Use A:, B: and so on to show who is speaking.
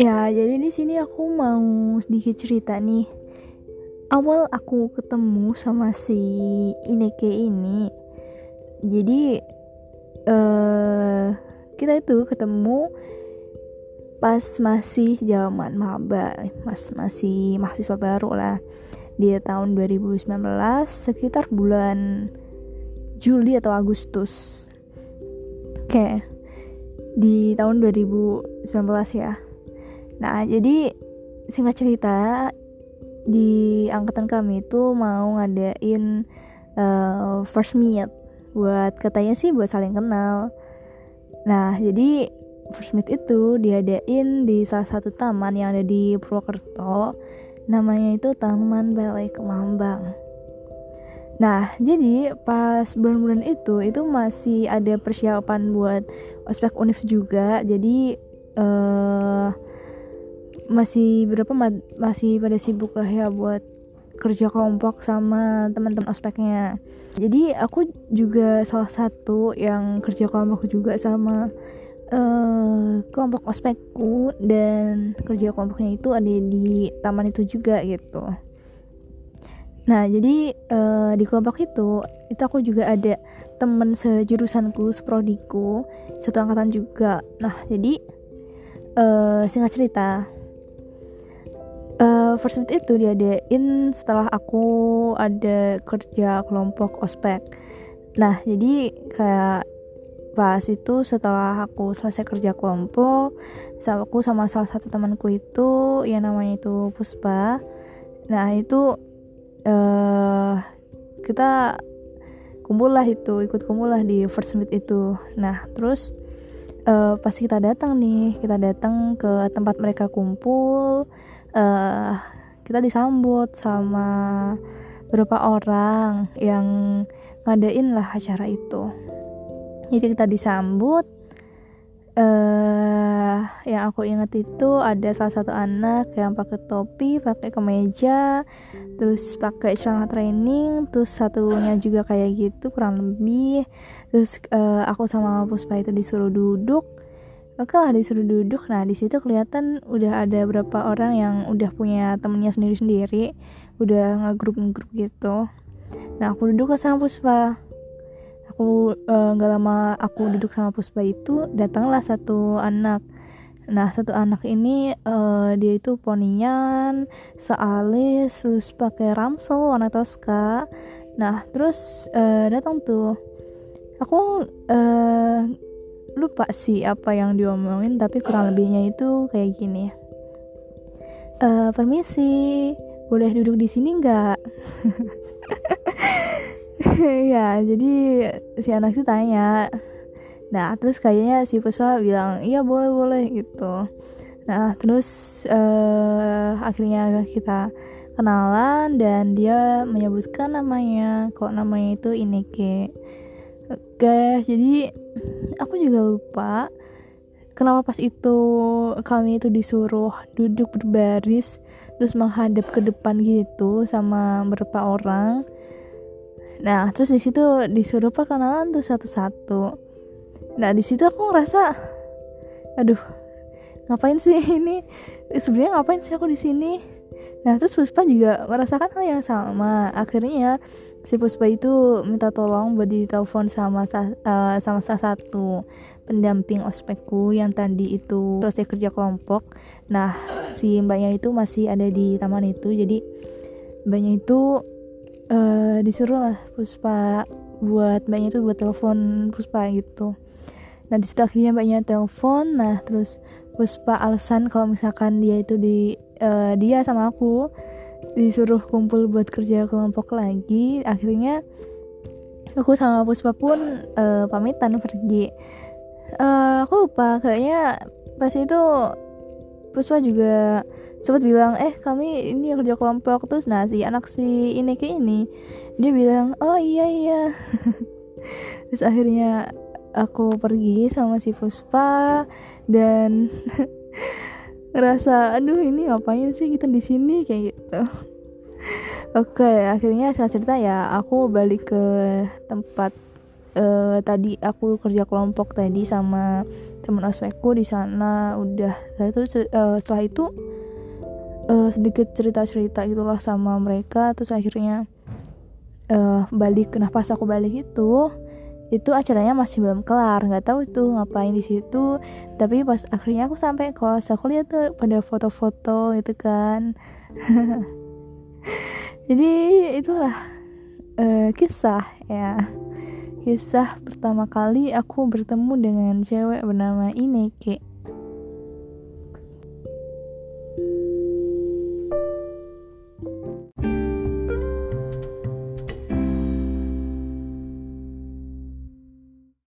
A: Ya, jadi di sini aku mau sedikit cerita nih. Awal aku ketemu sama si Ineke ini, jadi uh, kita itu ketemu pas masih zaman maba, mas masih mahasiswa baru lah. Di tahun 2019 sekitar bulan Juli atau Agustus. Oke. Di tahun 2019 ya Nah, jadi singkat cerita di angkatan kami itu mau ngadain uh, first meet buat katanya sih buat saling kenal. Nah, jadi first meet itu diadain di salah satu taman yang ada di Purwokerto. Namanya itu Taman Balai Kemambang. Nah, jadi pas bulan-bulan itu itu masih ada persiapan buat ospek univ juga. Jadi eh masih berapa masih pada sibuk lah ya buat kerja kelompok sama teman-teman ospeknya. Jadi aku juga salah satu yang kerja kelompok juga sama uh, kelompok ospekku dan kerja kelompoknya itu ada di taman itu juga gitu. Nah jadi uh, di kelompok itu itu aku juga ada temen sejurusanku seprodiku satu angkatan juga. Nah jadi uh, singkat cerita uh, first meet itu diadain setelah aku ada kerja kelompok ospek. Nah jadi kayak pas itu setelah aku selesai kerja kelompok sama aku sama salah satu temanku itu yang namanya itu Puspa. Nah itu uh, kita kumpul lah itu ikut kumpul lah di first meet itu. Nah terus uh, pas kita datang nih kita datang ke tempat mereka kumpul uh, kita disambut sama beberapa orang yang ngadain lah acara itu. Jadi kita disambut uh, yang aku ingat itu ada salah satu anak yang pakai topi pakai kemeja terus pakai celana training terus satunya juga kayak gitu kurang lebih. Terus uh, aku sama Puspa itu disuruh duduk oke lah disuruh duduk. Nah di situ kelihatan udah ada beberapa orang yang udah punya temennya sendiri sendiri udah ngegrup ngegrup gitu. Nah aku duduk sama Puspa. Aku eh, nggak uh, lama aku duduk sama Puspa itu datanglah satu anak. Nah satu anak ini uh, dia itu ponian sealis terus pakai ransel warna toska. Nah terus uh, datang tuh. Aku uh, lupa sih apa yang diomongin tapi kurang lebihnya itu kayak gini. Uh, permisi boleh duduk di sini nggak? Ya jadi si anak itu tanya. Nah terus kayaknya si Puspa bilang iya boleh boleh gitu. Nah terus uh, akhirnya kita kenalan dan dia menyebutkan namanya. Kok namanya itu Ineke oke jadi aku juga lupa kenapa pas itu kami itu disuruh duduk berbaris terus menghadap ke depan gitu sama beberapa orang. Nah terus di situ disuruh perkenalan tuh satu-satu. Nah di situ aku ngerasa aduh ngapain sih ini? Sebenarnya ngapain sih aku di sini? Nah terus Puspa juga merasakan hal yang sama. Akhirnya si Puspa itu minta tolong buat ditelepon sama uh, sama salah satu pendamping ospekku yang tadi itu selesai kerja kelompok. Nah si mbaknya itu masih ada di taman itu. Jadi mbaknya itu uh, disuruh lah Puspa buat mbaknya itu buat telepon Puspa gitu. Nah di situ akhirnya mbaknya telepon. Nah terus Puspa alasan kalau misalkan dia itu di uh, dia sama aku disuruh kumpul buat kerja kelompok lagi. Akhirnya aku sama Puspa pun uh, pamitan pergi. Uh, aku lupa kayaknya pas itu Puspa juga sempat bilang eh kami ini kerja kelompok. Terus nah si anak si ini kayak ini dia bilang oh iya iya. Terus akhirnya aku pergi sama si Puspa dan ngerasa aduh ini ngapain sih kita di sini? Kayak gitu. Oke akhirnya saya cerita ya aku balik ke tempat uh, tadi aku kerja kelompok tadi sama teman ospekku di sana. Udah setelah itu uh, setelah itu uh, sedikit cerita-cerita gitulah sama mereka. Terus akhirnya uh, balik nah pas aku balik itu itu acaranya masih belum kelar nggak tahu tuh ngapain di situ. Tapi pas akhirnya aku sampai kos aku lihat tuh pada foto-foto gitu kan. Jadi itulah uh, kisah ya. Kisah pertama kali aku bertemu dengan cewek bernama Ineke thank you